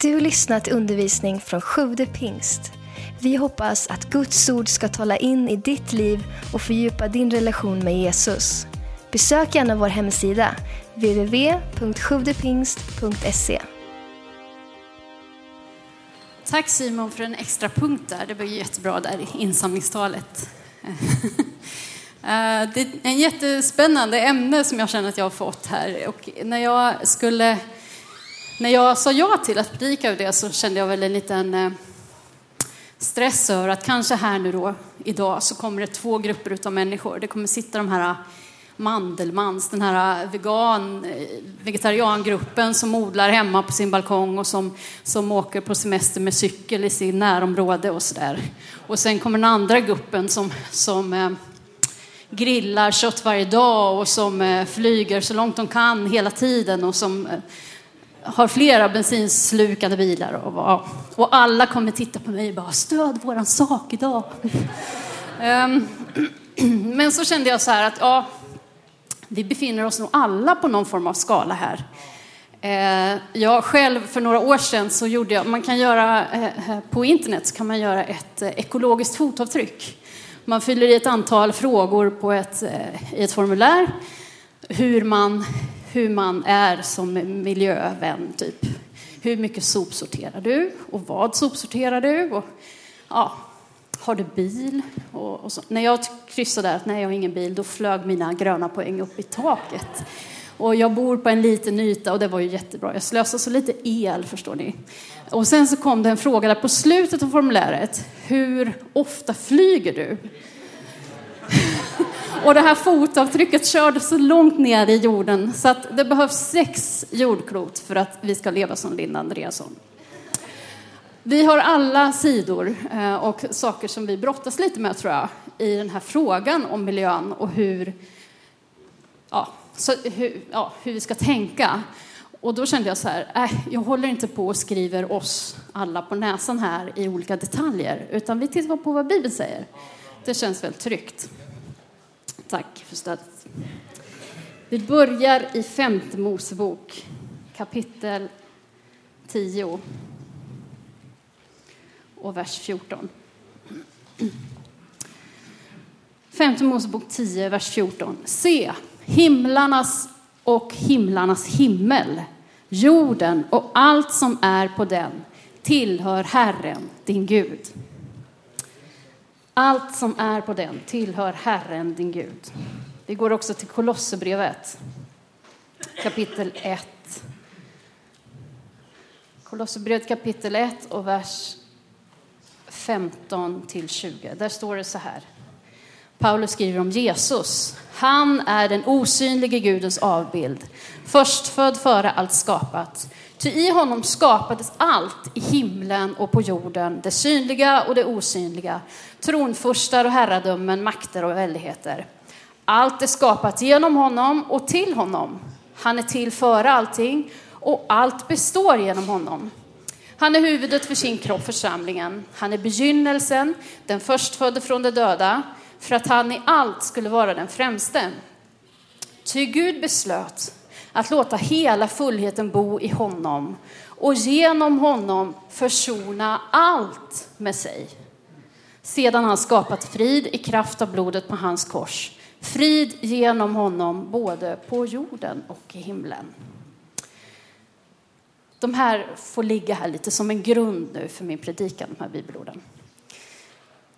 Du har lyssnat till undervisning från Sjude pingst. Vi hoppas att Guds ord ska tala in i ditt liv och fördjupa din relation med Jesus. Besök gärna vår hemsida, www.sjuvdepingst.se. Tack Simon för en extra punkt där. Det var jättebra där i insamlingstalet. Eh, det är ett jättespännande ämne som jag känner att jag har fått här. Och när jag skulle, när jag sa ja till att predika över det så kände jag väl en liten eh, stress över att kanske här nu då, idag, så kommer det två grupper av människor. Det kommer sitta de här eh, Mandelmans, den här eh, vegan-vegetariangruppen som odlar hemma på sin balkong och som, som åker på semester med cykel i sin närområde och sådär. Och sen kommer den andra gruppen som, som eh, grillar kött varje dag och som eh, flyger så långt de kan hela tiden och som eh, har flera bensinslukande bilar. Och, och alla kommer titta på mig och bara stöd våran sak idag. Ehm, men så kände jag så här att ja, vi befinner oss nog alla på någon form av skala här. Eh, jag själv, för några år sedan, så gjorde jag, man kan göra, eh, eh, på internet så kan man göra ett ekologiskt fotavtryck. Man fyller i ett antal frågor på ett, i ett formulär, hur man, hur man är som miljövän, typ. Hur mycket sopsorterar du? Och vad sopsorterar du? Och, ja, har du bil? Och, och så. När jag kryssade där att nej, jag har ingen bil, då flög mina gröna poäng upp i taket. Och jag bor på en liten yta och det var ju jättebra. Jag slösade så lite el, förstår ni. Och sen så kom det en fråga där på slutet av formuläret. Hur ofta flyger du? Och det här fotavtrycket körde så långt ner i jorden så att det behövs sex jordklot för att vi ska leva som Linda Andreasson. Vi har alla sidor eh, och saker som vi brottas lite med, tror jag, i den här frågan om miljön och hur, ja, så, hur, ja, hur vi ska tänka. Och då kände jag så här, äh, jag håller inte på och skriver oss alla på näsan här i olika detaljer, utan vi tittar på vad Bibeln säger. Det känns väl tryggt. Tack för stödet. Vi börjar i femte Mosebok, kapitel 10 och vers 14. Femte Mosebok 10, vers 14. Se, himlarnas och himlarnas himmel, jorden och allt som är på den tillhör Herren, din Gud. Allt som är på den tillhör Herren, din Gud. Vi går också till Kolosserbrevet, kapitel 1. Kolosserbrevet kapitel 1 och vers 15 till 20. Där står det så här. Paulus skriver om Jesus. Han är den osynlige Gudens avbild, förstfödd före allt skapat. Ty i honom skapades allt i himlen och på jorden, det synliga och det osynliga, tronfurstar och herradömen, makter och väldigheter. Allt är skapat genom honom och till honom. Han är till före allting och allt består genom honom. Han är huvudet för sin kropp, församlingen. Han är begynnelsen, den förstfödde från de döda, för att han i allt skulle vara den främste. Ty Gud beslöt att låta hela fullheten bo i honom och genom honom försona allt med sig. Sedan han skapat frid i kraft av blodet på hans kors. Frid genom honom både på jorden och i himlen. De här får ligga här lite som en grund nu för min predikan, de här bibelorden.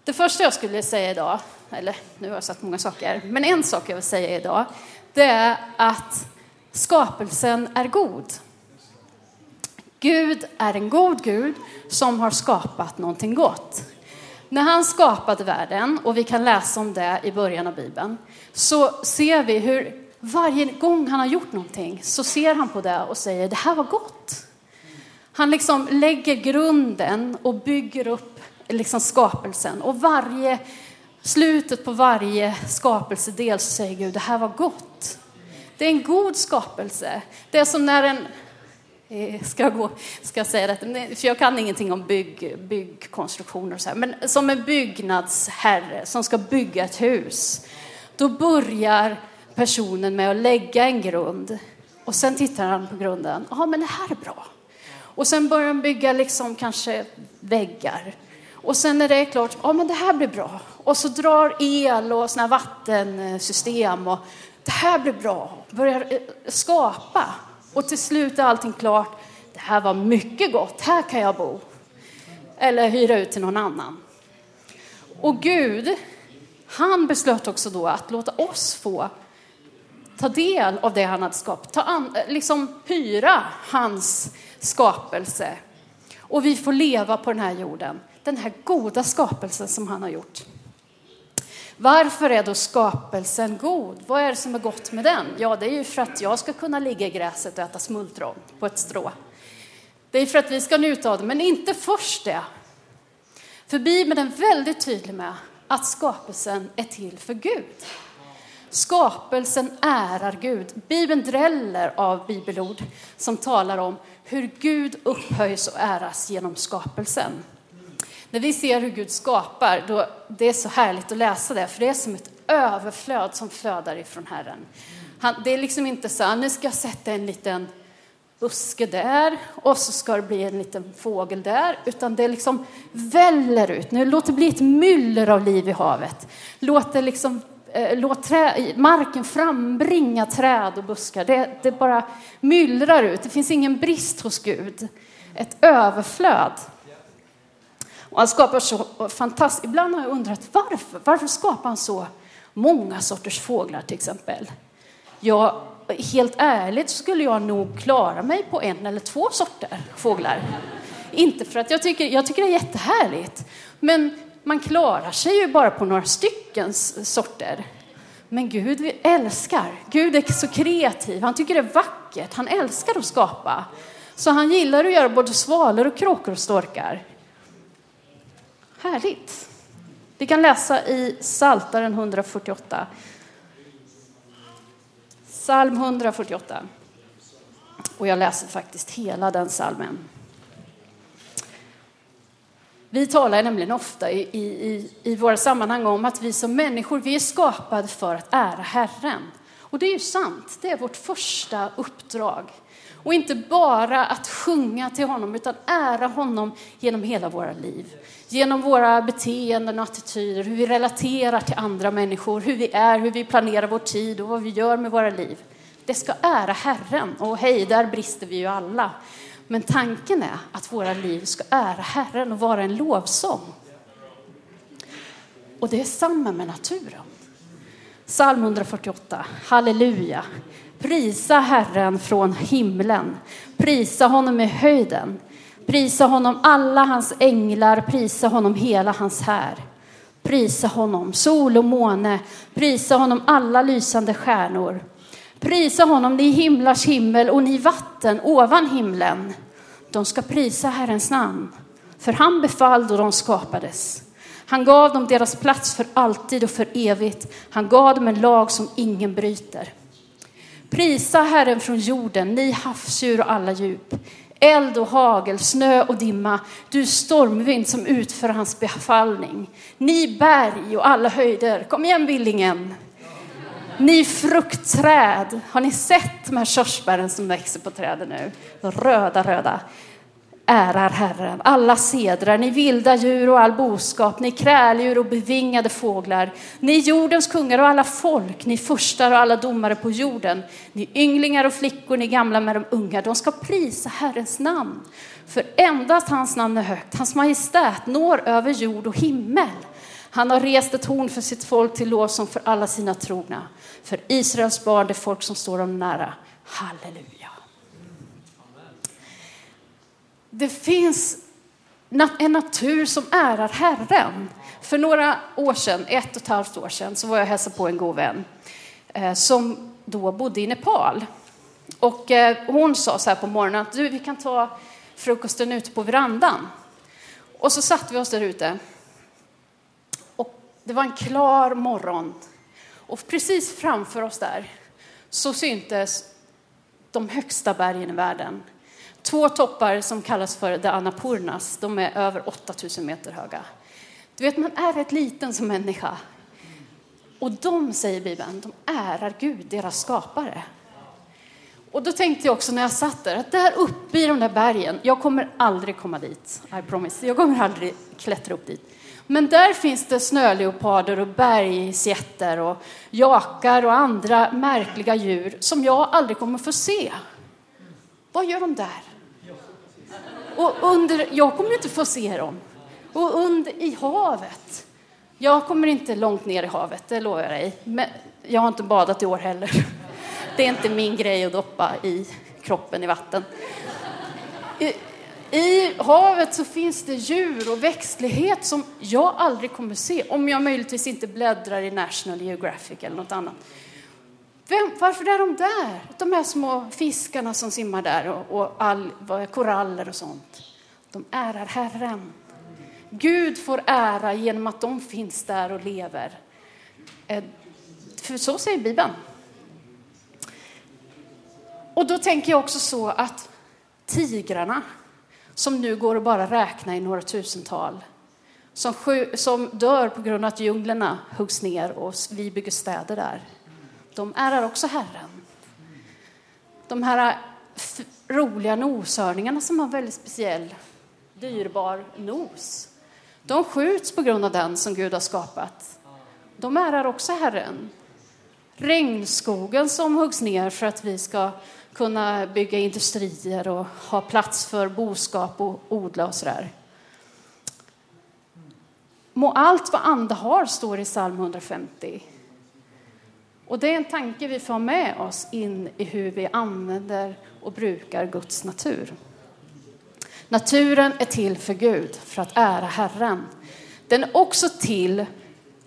Det första jag skulle säga idag, eller nu har jag sagt många saker, men en sak jag vill säga idag, det är att skapelsen är god. Gud är en god Gud som har skapat någonting gott. När han skapade världen, och vi kan läsa om det i början av Bibeln, så ser vi hur varje gång han har gjort någonting så ser han på det och säger det här var gott. Han liksom lägger grunden och bygger upp liksom skapelsen. Och varje slutet på varje skapelsedel så säger Gud, det här var gott. Det är en god skapelse. Det är som när en, eh, ska jag, gå, ska jag säga det, för jag kan ingenting om bygg, byggkonstruktioner och så här, men som en byggnadsherre som ska bygga ett hus. Då börjar personen med att lägga en grund och sen tittar han på grunden. Ja, men det här är bra. Och sen börjar han bygga liksom kanske väggar. Och sen när det är klart, ja men det här blir bra. Och så drar el och såna vattensystem och det här blir bra. Börjar eh, skapa. Och till slut är allting klart. Det här var mycket gott, här kan jag bo. Eller hyra ut till någon annan. Och Gud, han beslöt också då att låta oss få ta del av det han hade skapat, ta an, eh, liksom hyra hans skapelse. Och vi får leva på den här jorden, den här goda skapelsen som han har gjort. Varför är då skapelsen god? Vad är det som är gott med den? Ja, det är ju för att jag ska kunna ligga i gräset och äta smultron på ett strå. Det är för att vi ska njuta av det, men inte först det. För Bibeln är väldigt tydlig med att skapelsen är till för Gud. Skapelsen ärar Gud. Bibeln dräller av bibelord som talar om hur Gud upphöjs och äras genom skapelsen. När vi ser hur Gud skapar, då det är så härligt att läsa det, för det är som ett överflöd som flödar ifrån Herren. Han, det är liksom inte så ah, nu ska jag sätta en liten buske där och så ska det bli en liten fågel där, utan det liksom väller ut. Nu låt det bli ett myller av liv i havet. Låt det liksom Eh, låt trä, marken frambringa träd och buskar. Det, det bara myllrar ut. Det finns ingen brist hos Gud. Ett överflöd. Och han skapar så fantastiskt. Ibland har jag undrat varför. Varför skapar han så många sorters fåglar till exempel? Ja, helt ärligt skulle jag nog klara mig på en eller två sorter fåglar. Inte för att jag tycker, jag tycker det är jättehärligt. Men man klarar sig ju bara på några stycken sorter. Men Gud älskar. Gud är så kreativ. Han tycker det är vackert. Han älskar att skapa. Så han gillar att göra både svalor och kråkor och storkar. Härligt. Vi kan läsa i Saltaren 148. Psalm 148. Och jag läser faktiskt hela den salmen. Vi talar nämligen ofta i, i, i våra sammanhang om att vi som människor, vi är skapade för att ära Herren. Och det är ju sant, det är vårt första uppdrag. Och inte bara att sjunga till honom, utan ära honom genom hela våra liv. Genom våra beteenden och attityder, hur vi relaterar till andra människor, hur vi är, hur vi planerar vår tid och vad vi gör med våra liv. Det ska ära Herren. Och hej, där brister vi ju alla. Men tanken är att våra liv ska ära Herren och vara en lovsång. Och det är samma med naturen. Psalm 148. Halleluja. Prisa Herren från himlen. Prisa honom i höjden. Prisa honom alla hans änglar. Prisa honom hela hans här. Prisa honom sol och måne. Prisa honom alla lysande stjärnor. Prisa honom, ni himlars himmel och ni vatten ovan himlen. De ska prisa Herrens namn, för han befallde och de skapades. Han gav dem deras plats för alltid och för evigt. Han gav dem en lag som ingen bryter. Prisa Herren från jorden, ni havsdjur och alla djup. Eld och hagel, snö och dimma, du stormvind som utför hans befallning. Ni berg och alla höjder, kom igen Billingen. Ni fruktträd, har ni sett de här körsbären som växer på träden nu? De röda, röda. Ärar Herren, alla sedrar, ni vilda djur och all boskap, ni kräldjur och bevingade fåglar, ni jordens kungar och alla folk, ni furstar och alla domare på jorden, ni ynglingar och flickor, ni gamla med de unga, de ska prisa Herrens namn. För endast hans namn är högt, hans majestät når över jord och himmel. Han har rest ett horn för sitt folk till lovsång för alla sina trogna. För Israels barn, det folk som står dem nära. Halleluja. Det finns en natur som ärar Herren. För några år sedan, ett och ett halvt år sedan, så var jag och hälsade på en god vän eh, som då bodde i Nepal. Och eh, hon sa så här på morgonen att du, vi kan ta frukosten ute på verandan. Och så satte vi oss där ute Och det var en klar morgon och precis framför oss där så syntes de högsta bergen i världen. Två toppar som kallas för the Annapurnas. De är över 8000 meter höga. Du vet, man är rätt liten som människa. Och de, säger Bibeln, de ärar Gud, deras skapare. Och då tänkte jag också när jag satt där, att där uppe i de där bergen, jag kommer aldrig komma dit, I promise, jag kommer aldrig klättra upp dit. Men där finns det snöleoparder och bergsjätter och jakar och andra märkliga djur som jag aldrig kommer få se. Vad gör de där? Och under, jag kommer inte få se dem. Och under, i havet. Jag kommer inte långt ner i havet, det lovar jag dig. Men jag har inte badat i år heller. Det är inte min grej att doppa i kroppen i vatten. I, I havet så finns det djur och växtlighet som jag aldrig kommer se om jag möjligtvis inte bläddrar i National Geographic eller något annat. Vem, varför är de där? De här små fiskarna som simmar där och, och all, koraller och sånt. De ärar Herren. Gud får ära genom att de finns där och lever. Eh, för så säger Bibeln. Och då tänker jag också så att tigrarna, som nu går att bara räkna i några tusental, som, som dör på grund av att djunglerna huggs ner och vi bygger städer där, de ärar också Herren. De här roliga noshörningarna som har en väldigt speciell, dyrbar nos, de skjuts på grund av den som Gud har skapat. De ärar också Herren. Regnskogen som huggs ner för att vi ska kunna bygga industrier och ha plats för boskap och odla och sådär. Må allt vad ande har, står i psalm 150. Och det är en tanke vi får ha med oss in i hur vi använder och brukar Guds natur. Naturen är till för Gud, för att ära Herren. Den är också till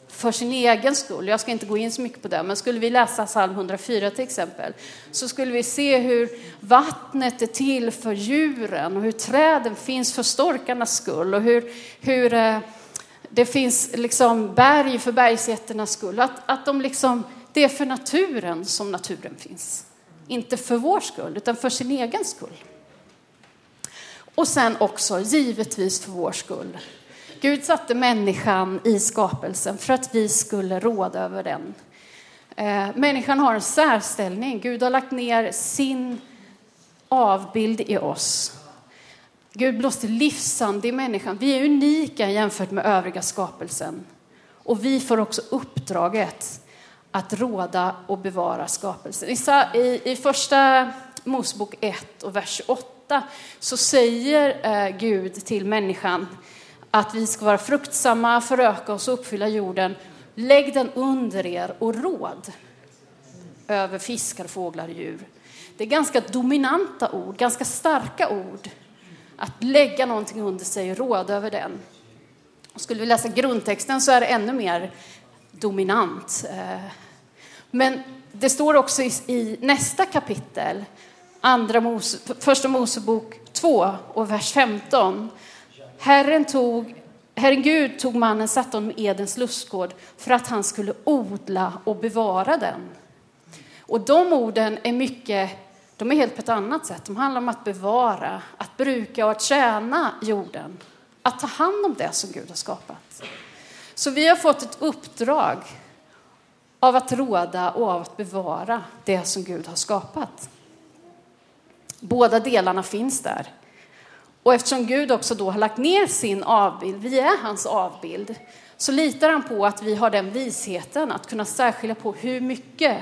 för sin egen skull. Jag ska inte gå in så mycket på det, men skulle vi läsa psalm 104 till exempel, så skulle vi se hur vattnet är till för djuren och hur träden finns för storkarnas skull och hur, hur eh, det finns liksom berg för bergsjätternas skull. Att, att de liksom, det är för naturen som naturen finns. Inte för vår skull, utan för sin egen skull. Och sen också, givetvis för vår skull, Gud satte människan i skapelsen för att vi skulle råda över den. Eh, människan har en särställning. Gud har lagt ner sin avbild i oss. Gud blåste livsande i människan. Vi är unika jämfört med övriga skapelsen. Och vi får också uppdraget att råda och bevara skapelsen. I, i första Mosebok 1 och vers 8 så säger eh, Gud till människan att vi ska vara fruktsamma, föröka oss och uppfylla jorden. Lägg den under er och råd över fiskar, fåglar och djur. Det är ganska dominanta ord, ganska starka ord. Att lägga någonting under sig och råda över den. skulle vi läsa grundtexten så är det ännu mer dominant. Eh, men det står också i, nästa kapitel, andra Mose, första Mosebok 2 och vers 15, Herren, tog, Herren Gud tog mannen, satte honom i Edens lustgård för att han skulle odla och bevara den. Och de orden är mycket, de är helt på ett annat sätt. De handlar om att bevara, att bruka och att tjäna jorden. Att ta hand om det som Gud har skapat. Så vi har fått ett uppdrag av att råda och av att bevara det som Gud har skapat. Båda delarna finns där. Och eftersom Gud också då har lagt ner sin avbild, vi är hans avbild, så litar han på att vi har den visheten att kunna särskilja på hur mycket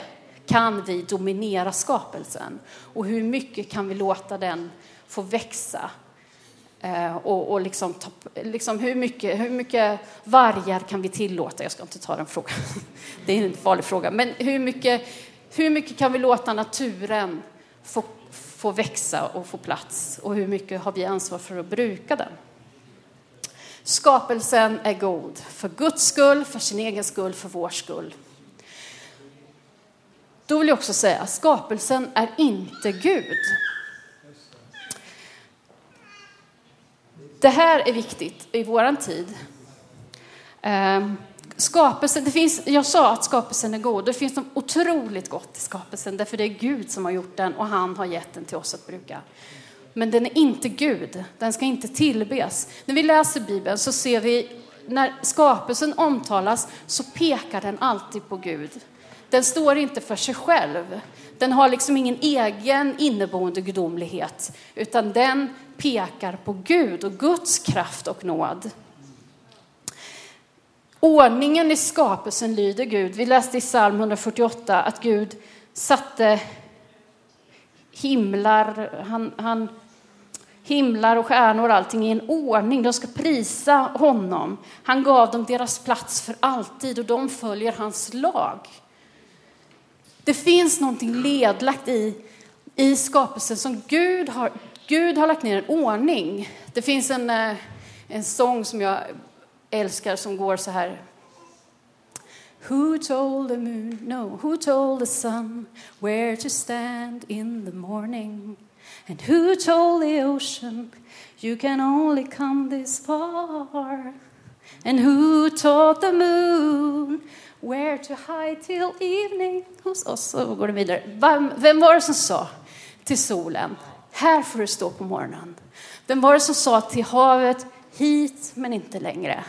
kan vi dominera skapelsen och hur mycket kan vi låta den få växa Eh, och, och liksom, liksom hur, mycket, hur mycket vargar kan vi tillåta? Jag ska inte ta den frågan, det är en farlig fråga. Men hur mycket, hur mycket kan vi låta naturen få få växa och få plats och hur mycket har vi ansvar för att bruka den. Skapelsen är god för Guds skull, för sin egen skull, för vår skull. Då vill jag också säga att skapelsen är inte Gud. Det här är viktigt i våran tid. Ehm, skapelsen, det finns, jag sa att skapelsen är god. Det finns något otroligt gott i skapelsen, därför det är Gud som har gjort den och han har gett den till oss att bruka. Men den är inte Gud, den ska inte tillbes. När vi läser Bibeln så ser vi, när skapelsen omtalas så pekar den alltid på Gud. Den står inte för sig själv. Den har liksom ingen egen inneboende gudomlighet, utan den pekar på Gud och Guds kraft och nåd. Ordningen i skapelsen lyder Gud. Vi läste i psalm 148 att Gud satte himlar, han, han, himlar och stjärnor och allting i en ordning. De ska prisa honom. Han gav dem deras plats för alltid och de följer hans lag. Det finns någonting ledlagt i, i skapelsen som Gud har, Gud har lagt ner en ordning. Det finns en, eh, en sång som jag älskar som går så här. Who told the moon, no, who told the sun where to stand in the morning? And who told the ocean you can only come this far? And who taught the moon where to hide till evening? Hos oss så går det vidare. Vem var det som sa till solen, här får du stå på morgonen? Vem var det som sa till havet, hit men inte längre?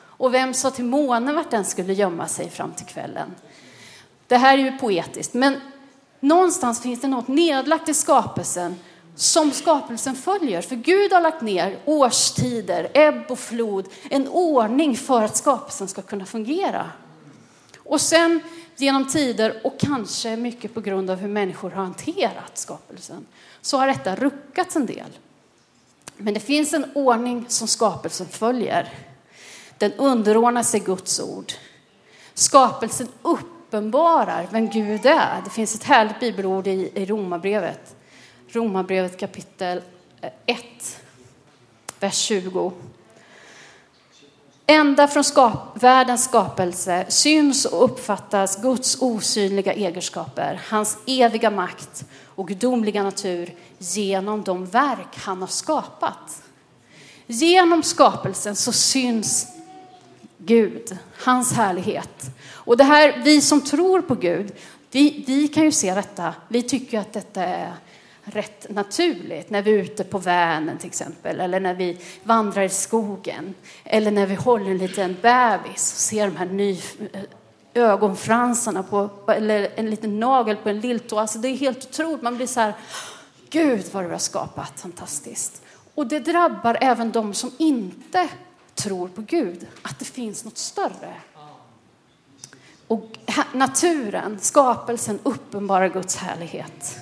Och vem sa till månen vart den skulle gömma sig fram till kvällen? Det här är ju poetiskt, men någonstans finns det något nedlagt i skapelsen som skapelsen följer. För Gud har lagt ner årstider, ebb och flod, en ordning för att skapelsen ska kunna fungera. Och sen genom tider och kanske mycket på grund av hur människor har hanterat skapelsen så har detta ruckats en del. Men det finns en ordning som skapelsen följer. Den underordnar sig Guds ord. Skapelsen uppenbarar vem Gud är. Det finns ett härligt bibelord i, i Romarbrevet. Romarbrevet kapitel eh, 1, vers 20. Ända från skap världens skapelse syns och uppfattas Guds osynliga egenskaper, hans eviga makt och gudomliga natur genom de verk han har skapat. Genom skapelsen så syns Gud, hans härlighet. Och det här, vi som tror på Gud, vi, vi kan ju se detta. Vi tycker att detta är rätt naturligt när vi är ute på Vänern till exempel, eller när vi vandrar i skogen, eller när vi håller en liten bebis och ser de här ny, eh, ögonfransarna på, eller en liten nagel på en lilltå. Alltså det är helt otroligt. Man blir så här, Gud vad du har skapat, fantastiskt. Och det drabbar även de som inte tror på Gud, att det finns något större. Och naturen, skapelsen, uppenbarar Guds härlighet.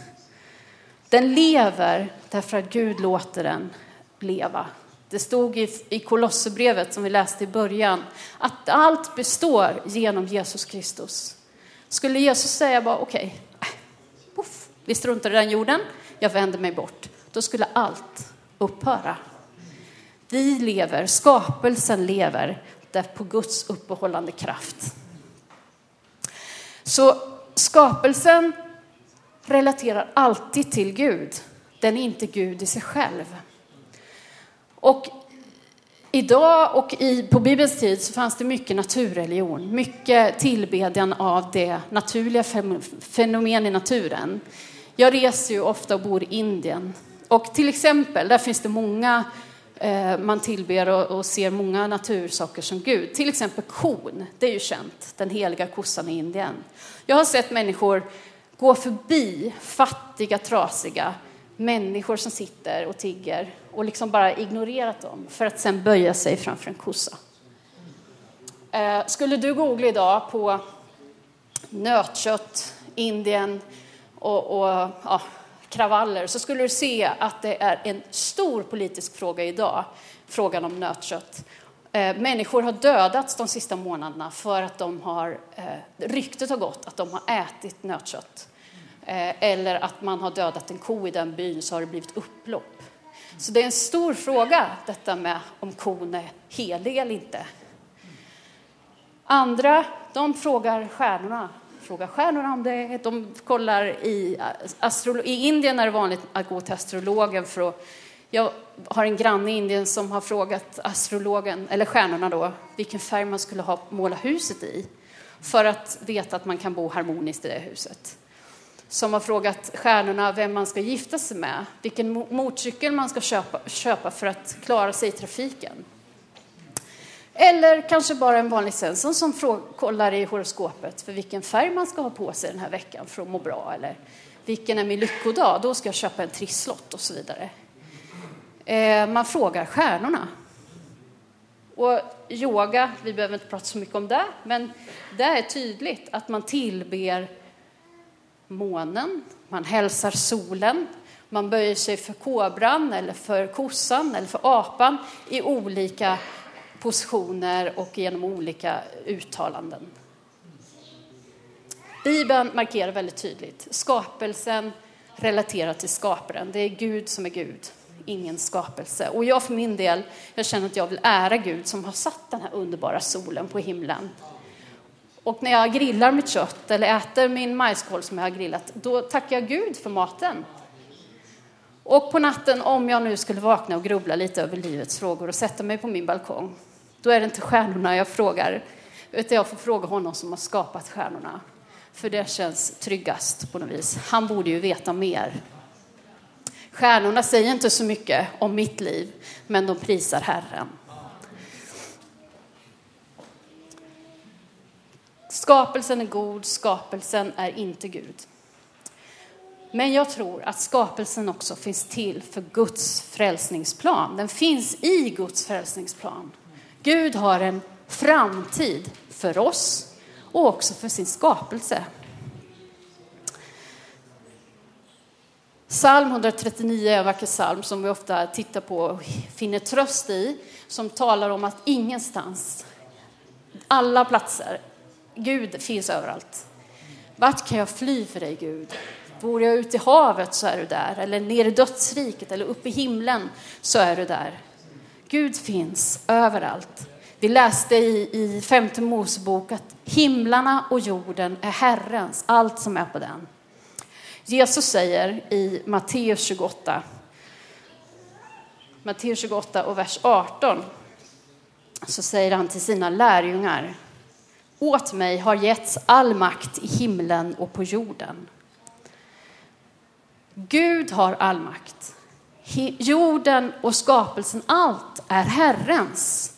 Den lever därför att Gud låter den leva. Det stod i, i Kolosserbrevet som vi läste i början att allt består genom Jesus Kristus. Skulle Jesus säga bara okej, äh, okay, vi struntar i den jorden, jag vänder mig bort. Då skulle allt upphöra. Vi lever, skapelsen lever där på Guds uppehållande kraft. Så skapelsen relaterar alltid till Gud. Den är inte Gud i sig själv. Och idag och i, på Bibelns tid så fanns det mycket naturreligion, mycket tillbedjan av det naturliga fenomen i naturen. Jag reser ju ofta och bor i Indien. Och till exempel, där finns det många eh, man tillber och, och ser många natursaker som Gud. Till exempel kon, det är ju känt, den heliga kossan i Indien. Jag har sett människor gå förbi fattiga, trasiga människor som sitter och tigger och liksom bara ignorerat dem för att sen böja sig framför en kossa. Eh, skulle du googla idag på nötkött, Indien och, och ja, kravaller så skulle du se att det är en stor politisk fråga idag, frågan om nötkött. Eh, människor har dödats de sista månaderna för att de har, eh, ryktet har gått att de har ätit nötkött. Eh, eller att man har dödat en ko i den byn så har det blivit upplopp. Så det är en stor fråga detta med om kon är helig eller inte. Andra, de frågar stjärnorna. Frågar stjärnorna om det. De kollar i. I Indien är det vanligt att gå till astrologen för att jag har en granne i Indien som har frågat astrologen, eller stjärnorna då, vilken färg man skulle ha måla huset i för att veta att man kan bo harmoniskt i det huset. Som har frågat stjärnorna vem man ska gifta sig med, vilken motorcykel man ska köpa, köpa för att klara sig i trafiken. Eller kanske bara en vanlig Svensson som kollar i horoskopet för vilken färg man ska ha på sig den här veckan för att må bra. Eller vilken är min lyckodag? Då ska jag köpa en trisslott och så vidare. Eh, man frågar stjärnorna. Och yoga, vi behöver inte prata så mycket om det, men det är tydligt att man tillber månen, man hälsar solen, man böjer sig för kobran eller för kossan eller för apan i olika positioner och genom olika uttalanden. Bibeln markerar väldigt tydligt skapelsen relaterat till skaparen. Det är Gud som är Gud, ingen skapelse. Och jag för min del, jag känner att jag vill ära Gud som har satt den här underbara solen på himlen. Och när jag grillar mitt kött eller äter min majskål som jag har grillat, då tackar jag Gud för maten. Och på natten, om jag nu skulle vakna och grubbla lite över livets frågor och sätta mig på min balkong, då är det inte stjärnorna jag frågar, utan jag får fråga honom som har skapat stjärnorna. För det känns tryggast på något vis. Han borde ju veta mer. Stjärnorna säger inte så mycket om mitt liv, men de prisar Herren. Skapelsen är god, skapelsen är inte Gud. Men jag tror att skapelsen också finns till för Guds frälsningsplan. Den finns i Guds frälsningsplan. Gud har en framtid för oss och också för sin skapelse. Psalm 139 är en vacker psalm som vi ofta tittar på och finner tröst i, som talar om att ingenstans, alla platser, Gud finns överallt. Vart kan jag fly för dig, Gud? Bor jag ute i havet så är du där, eller ner i dödsriket eller uppe i himlen så är du där. Gud finns överallt. Vi läste i, i femte Mosebok att himlarna och jorden är Herrens, allt som är på den. Jesus säger i Matteus 28, Matteus 28 och vers 18, så säger han till sina lärjungar, åt mig har getts all makt i himlen och på jorden. Gud har all makt. Jorden och skapelsen, allt är Herrens.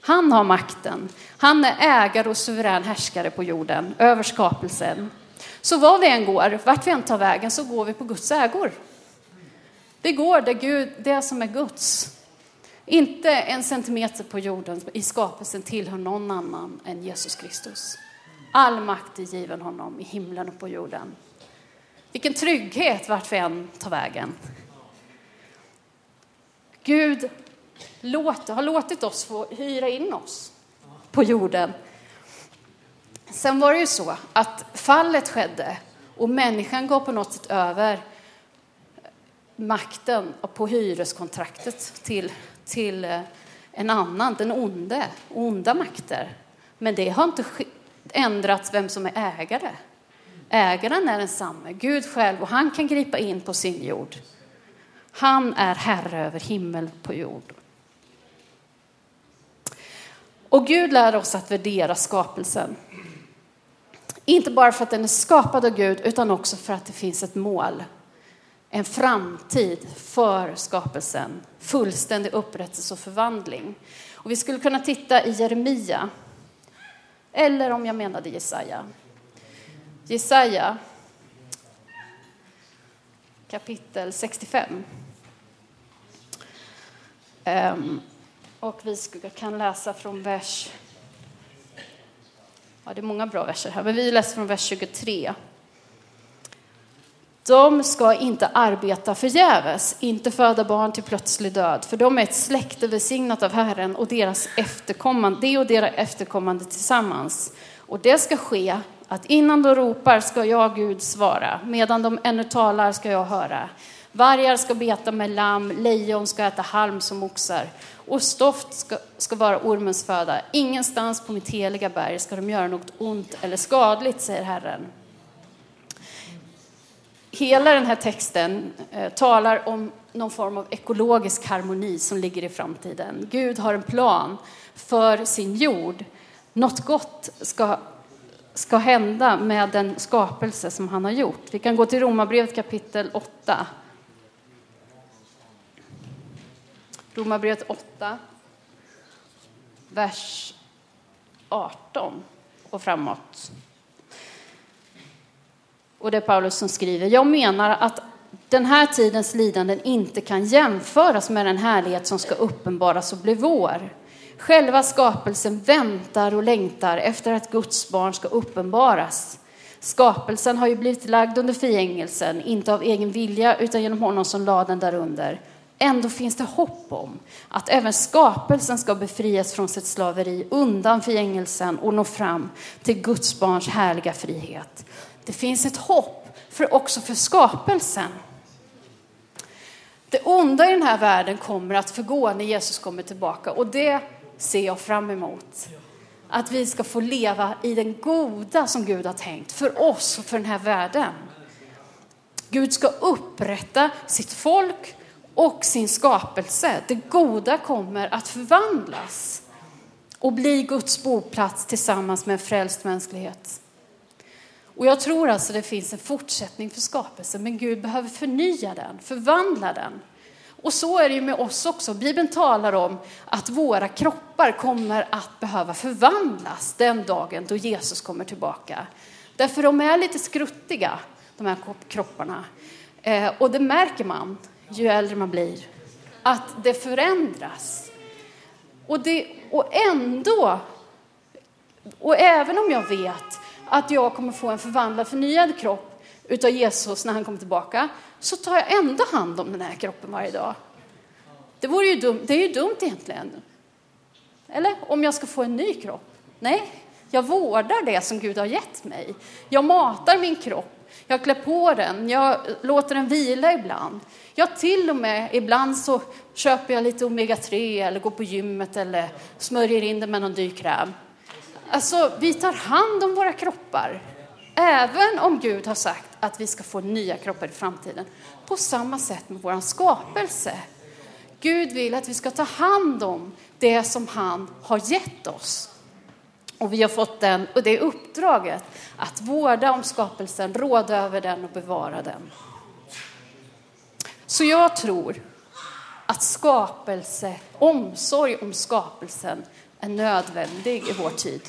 Han har makten. Han är ägare och suverän härskare på jorden, över skapelsen. Så var vi än går, vart vi än tar vägen, så går vi på Guds ägor. Vi går där Gud, det som är Guds. Inte en centimeter på jorden i skapelsen tillhör någon annan än Jesus Kristus. All makt är given honom i himlen och på jorden. Vilken trygghet vart vi än tar vägen. Gud låter, har låtit oss få hyra in oss på jorden. Sen var det ju så att fallet skedde och människan gav på något sätt över makten på hyreskontraktet till, till eh, en annan, den onde, onda makter. Men det har inte ändrats vem som är ägare. Ägaren är densamme, Gud själv, och han kan gripa in på sin jord. Han är herre över himmel på jord. Och Gud lär oss att värdera skapelsen. Inte bara för att den är skapad av Gud, utan också för att det finns ett mål. En framtid för skapelsen. Fullständig upprättelse och förvandling. Och vi skulle kunna titta i Jeremia. Eller om jag menade Jesaja. Jesaja kapitel 65. Um, ehm, och vi kan läsa från vers... Ja, det är många bra verser här, men vi läser från vers 23. De ska inte arbeta förgäves, inte föda barn till plötslig död, för de är ett släkte välsignat av Herren och deras efterkommande, det och deras efterkommande tillsammans. Och det ska ske att innan de ropar ska jag, Gud, svara. Medan de ännu talar ska jag höra. Vargar ska beta med lamm, lejon ska äta halm som oxar och stoft ska, ska vara ormens föda. Ingenstans på mitt heliga berg ska de göra något ont eller skadligt, säger Herren. Hela den här texten eh, talar om någon form av ekologisk harmoni som ligger i framtiden. Gud har en plan för sin jord. Något gott ska, ska hända med den skapelse som han har gjort. Vi kan gå till Romarbrevet kapitel 8. Romarbrevet 8. vers 18 och framåt. Och det är Paulus som skriver, jag menar att den här tidens lidanden inte kan jämföras med den härlighet som ska uppenbaras och bli vår. Själva skapelsen väntar och längtar efter att Guds barn ska uppenbaras. Skapelsen har ju blivit lagd under förgängelsen, inte av egen vilja utan genom honom som lade den därunder. Ändå finns det hopp om att även skapelsen ska befrias från sitt slaveri undan förgängelsen och nå fram till Guds barns härliga frihet. Det finns ett hopp för också för skapelsen. Det onda i den här världen kommer att förgå när Jesus kommer tillbaka och det ser jag fram emot. Att vi ska få leva i den goda som Gud har tänkt för oss och för den här världen. Gud ska upprätta sitt folk och sin skapelse. Det goda kommer att förvandlas och bli Guds boplats tillsammans med en frälst mänsklighet. Och jag tror alltså det finns en fortsättning för skapelsen, men Gud behöver förnya den, förvandla den. Och så är det ju med oss också. Bibeln talar om att våra kroppar kommer att behöva förvandlas den dagen då Jesus kommer tillbaka. Därför de är lite skruttiga, de här kropparna. Eh, och det märker man ju äldre man blir, att det förändras. Och, det, och ändå, och även om jag vet att jag kommer få en förvandlad, förnyad kropp utav Jesus när han kommer tillbaka, så tar jag ändå hand om den här kroppen varje dag. Det, vore ju dumt, det är ju dumt egentligen. Eller? Om jag ska få en ny kropp? Nej, jag vårdar det som Gud har gett mig. Jag matar min kropp, jag klär på den, jag låter den vila ibland. Jag till och med, ibland så köper jag lite omega-3 eller går på gymmet eller smörjer in det med någon dyr kräm. Alltså, vi tar hand om våra kroppar. Även om Gud har sagt att vi ska få nya kroppar i framtiden. På samma sätt med vår skapelse. Gud vill att vi ska ta hand om det som han har gett oss. Och vi har fått den, och det uppdraget att vårda om skapelsen, råda över den och bevara den. Så jag tror att skapelse, omsorg om skapelsen är nödvändig i vår tid.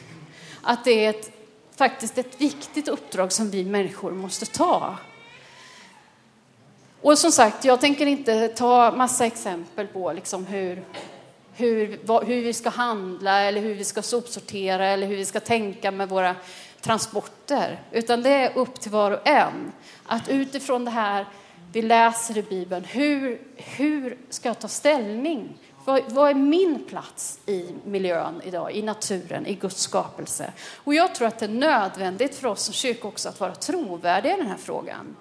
Att det är ett, faktiskt ett viktigt uppdrag som vi människor måste ta. Och som sagt, jag tänker inte ta massa exempel på liksom hur, hur, hur vi ska handla eller hur vi ska sopsortera eller hur vi ska tänka med våra transporter. Utan det är upp till var och en att utifrån det här vi läser i Bibeln, hur, hur ska jag ta ställning? Vad, vad, är min plats i miljön idag, i naturen, i Guds skapelse? Och jag tror att det är nödvändigt för oss som kyrka också att vara trovärdiga i den här frågan.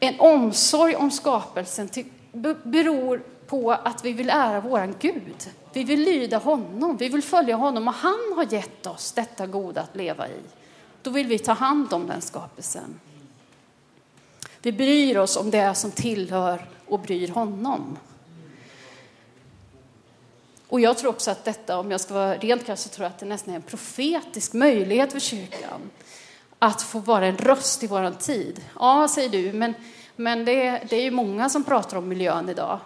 En omsorg om skapelsen till, beror på att vi vill ära våran Gud. Vi vill lyda honom, vi vill följa honom och han har gett oss detta goda att leva i. Då vill vi ta hand om den skapelsen. Vi bryr oss om det som tillhör och bryr honom. Och jag tror också att detta, om jag ska vara rent krass, så tror jag att det nästan är en profetisk möjlighet för kyrkan att få vara en röst i våran tid. Ja, säger du, men, men det, det är ju många som pratar om miljön idag.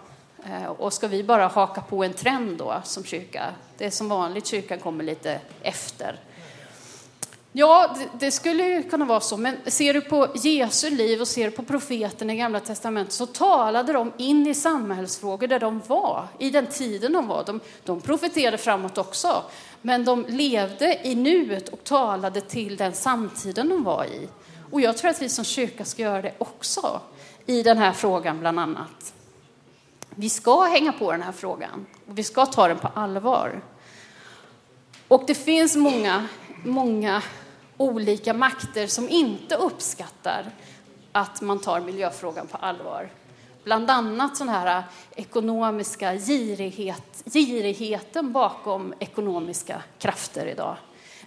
Eh, och ska vi bara haka på en trend då som kyrka? Det är som vanligt, kyrkan kommer lite efter. Ja, det, skulle ju kunna vara så, men ser du på Jesu liv och ser du på profeterna i Gamla Testamentet så talade de in i samhällsfrågor där de var, i den tiden de var. De, de profeterade framåt också, men de levde i nuet och talade till den samtiden de var i. Och jag tror att vi som kyrka ska göra det också, i den här frågan bland annat. Vi ska hänga på den här frågan och vi ska ta den på allvar. Och det finns många, många olika makter som inte uppskattar att man tar miljöfrågan på allvar. Bland annat sån här ekonomiska girighet, girigheten bakom ekonomiska krafter idag.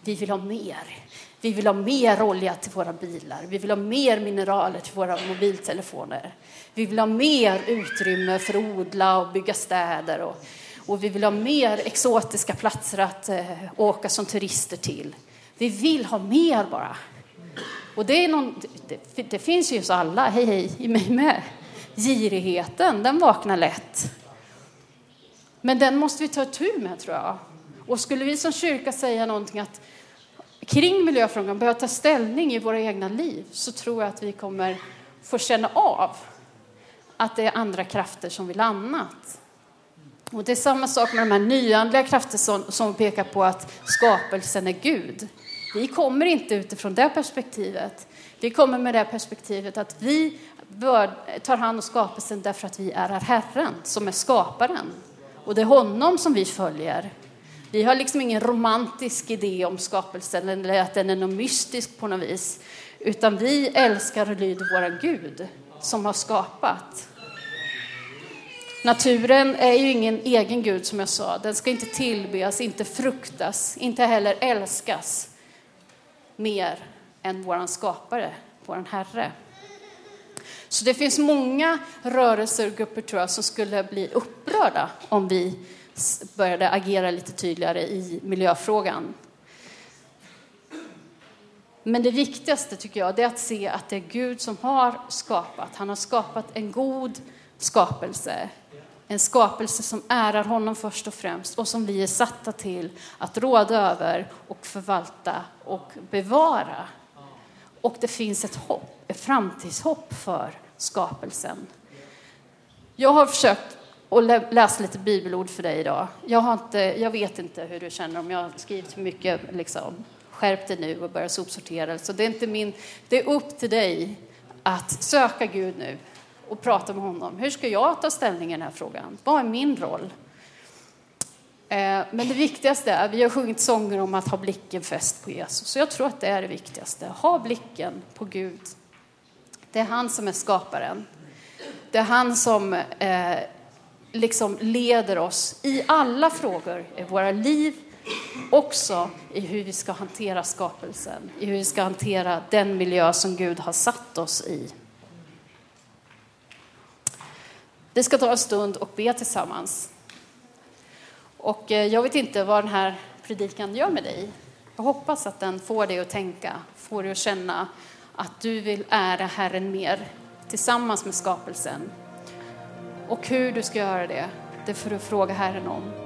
Vi vill ha mer. Vi vill ha mer olja till våra bilar. Vi vill ha mer mineraler till våra mobiltelefoner. Vi vill ha mer utrymme för att odla och bygga städer. Och, och vi vill ha mer exotiska platser att eh, åka som turister till. Vi vill ha mer bara. Och det, är någon, det, det finns ju hos alla, hej hej, i mig med. Girigheten, den vaknar lätt. Men den måste vi ta tur med tror jag. Och skulle vi som kyrka säga någonting att kring miljöfrågan börja ta ställning i våra egna liv så tror jag att vi kommer få känna av att det är andra krafter som vill annat. Och det är samma sak med de här nyandliga krafter som, som pekar på att skapelsen är Gud. Vi kommer inte utifrån det perspektivet. Vi kommer med det perspektivet att vi bör, tar hand om skapelsen därför att vi är Herren som är skaparen. Och det är honom som vi följer. Vi har liksom ingen romantisk idé om skapelsen eller att den är något mystisk på något vis. Utan vi älskar och lyder vår Gud som har skapat. Naturen är ju ingen egen Gud som jag sa. Den ska inte tillbes, inte fruktas, inte heller älskas mer än våran skapare, våran Herre. Så det finns många rörelser och grupper tror jag som skulle bli upprörda om vi började agera lite tydligare i miljöfrågan. Men det viktigaste tycker jag är att se att det är Gud som har skapat. Han har skapat en god skapelse. En skapelse som ärar honom först och främst och som vi är satta till att råda över och förvalta och bevara. Och det finns ett hopp, ett framtidshopp för skapelsen. Jag har försökt att läsa lite bibelord för dig idag. Jag, har inte, jag vet inte hur du känner, om jag har skrivit för mycket. Liksom. Skärp dig nu och börja sopsortera. Så det är, inte min, det är upp till dig att söka Gud nu och prata med honom. Hur ska jag ta ställning i den här frågan? Vad är min roll? Eh, men det viktigaste är, vi har sjungit sånger om att ha blicken fäst på Jesus. Så jag tror att det är det viktigaste. Ha blicken på Gud. Det är han som är skaparen. Det är han som eh, liksom leder oss i alla frågor i våra liv, också i hur vi ska hantera skapelsen, i hur vi ska hantera den miljö som Gud har satt oss i. Vi ska ta en stund och be tillsammans. Och eh, jag vet inte vad den här predikan gör med dig. Jag hoppas att den får dig att tänka, får dig att känna att du vill ära Herren mer tillsammans med skapelsen. Och hur du ska göra det, det får du fråga Herren om.